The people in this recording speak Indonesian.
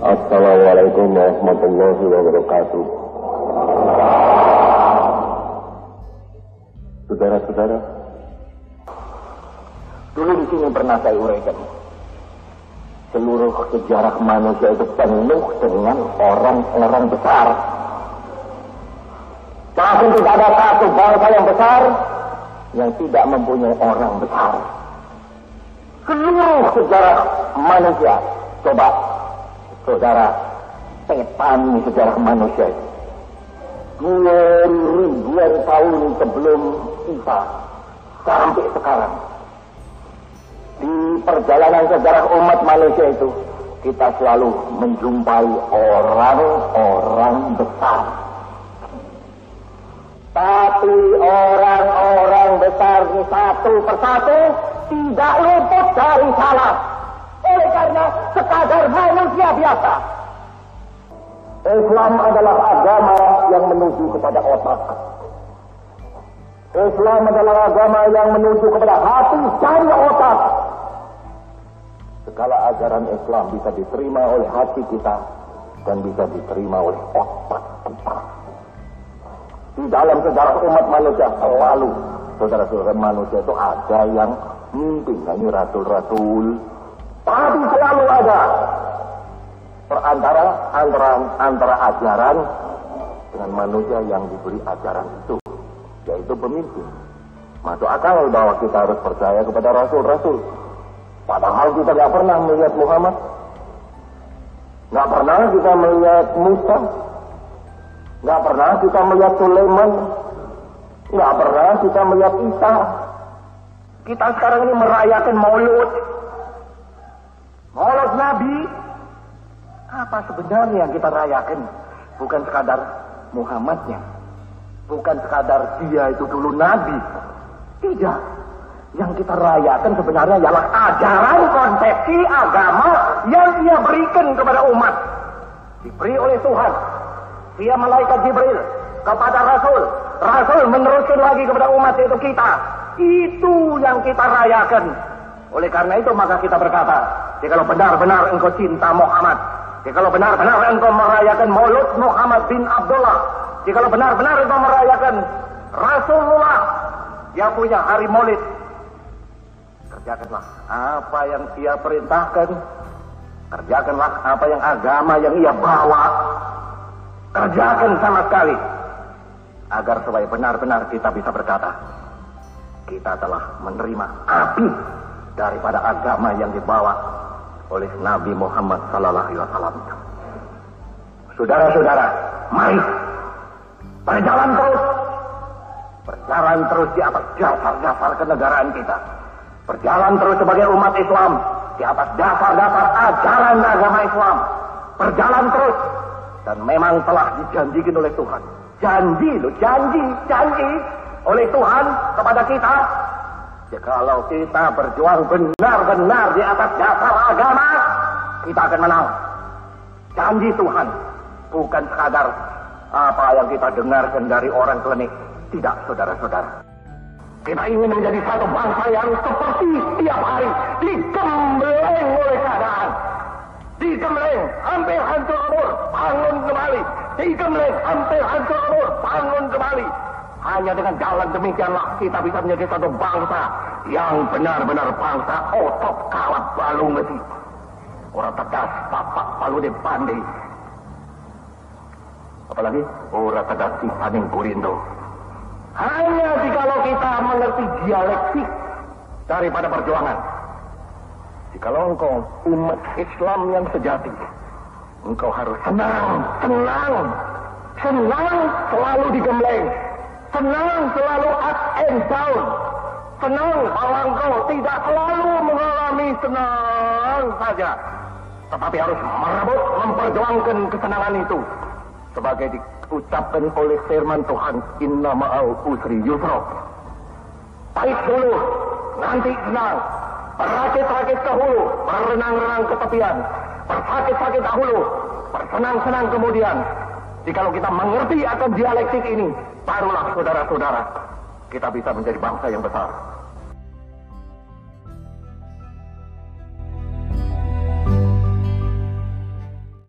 Assalamualaikum warahmatullahi wabarakatuh. Saudara-saudara, dulu di sini pernah saya uraikan. Seluruh sejarah manusia itu penuh dengan orang-orang besar. Tapi tidak ada satu bangsa yang besar yang tidak mempunyai orang besar. Seluruh sejarah manusia, coba saudara petani sejarah manusia. Dua ribuan tahun sebelum Isa sampai sekarang. Di perjalanan sejarah umat manusia itu, kita selalu menjumpai orang-orang besar. Tapi orang-orang besar ini satu persatu tidak luput dari salah. Karena sekadar manusia biasa. Islam adalah agama yang menuju kepada otak. Islam adalah agama yang menuju kepada hati dan otak. Segala ajaran Islam bisa diterima oleh hati kita dan bisa diterima oleh otak kita. Di dalam sejarah umat manusia selalu saudara-saudara manusia itu ada yang mungkin ini rasul-rasul, tapi selalu ada perantara antara antara ajaran dengan manusia yang diberi ajaran itu, yaitu pemimpin. Masuk akal bahwa kita harus percaya kepada rasul-rasul. Padahal kita nggak pernah melihat Muhammad, nggak pernah kita melihat Musa, nggak pernah kita melihat Sulaiman, nggak pernah kita melihat Isa. Kita sekarang ini merayakan Maulud Nabi, apa sebenarnya yang kita rayakan? Bukan sekadar Muhammadnya. Bukan sekadar dia itu dulu Nabi. Tidak. Yang kita rayakan sebenarnya ialah ajaran konsepsi agama yang dia berikan kepada umat. Diberi oleh Tuhan. Dia malaikat Jibril kepada Rasul. Rasul meneruskan lagi kepada umat yaitu kita. Itu yang kita rayakan. Oleh karena itu maka kita berkata, jika benar-benar engkau cinta Muhammad, jika benar-benar engkau merayakan Maulud Muhammad bin Abdullah, jika benar-benar engkau merayakan Rasulullah yang punya hari Maulid, kerjakanlah apa yang ia perintahkan, kerjakanlah apa yang agama yang ia bawa, kerjakan sama sekali, agar supaya benar-benar kita bisa berkata, kita telah menerima api daripada agama yang dibawa oleh Nabi Muhammad Sallallahu Alaihi Wasallam. Saudara-saudara, mari berjalan terus, berjalan terus di atas dasar-dasar kenegaraan kita, berjalan terus sebagai umat Islam di atas dasar-dasar ajaran agama Islam, berjalan terus. Dan memang telah dijanjikan oleh Tuhan. Janji loh, janji, janji oleh Tuhan kepada kita Ya kalau kita berjuang benar-benar di atas dasar agama, kita akan menang. Janji Tuhan, bukan sekadar apa yang kita dengarkan dari orang klinik. Tidak, saudara-saudara. Kita ingin menjadi satu bangsa yang seperti setiap hari dikembeleng oleh keadaan. Dikembeleng, hampir hancur lebur, bangun kembali. Dikembeleng, hampir hancur lebur, bangun kembali. Hanya dengan jalan demikianlah kita bisa menjadi satu bangsa yang benar-benar bangsa otot kalap balung ngeti. Orang tegas papak palu de pandai. Apalagi orang tegas si paning purindo. Hanya jikalau kita mengerti dialektik daripada perjuangan. Jikalau engkau umat Islam yang sejati, engkau harus senang, senang, senang selalu digembleng Senang selalu up and down. Senang engkau tidak selalu mengalami senang saja. Tetapi harus merebut memperjuangkan kesenangan itu. Sebagai diucapkan oleh firman Tuhan. Inna ma'al usri yusro. Pahit dulu. Nanti senang. Berakit-rakit ke hulu. Berenang-renang ke tepian. Bersakit-sakit dahulu. Bersenang-senang kemudian. Jikalau kita mengerti akan dialektik ini, barulah saudara-saudara kita bisa menjadi bangsa yang besar.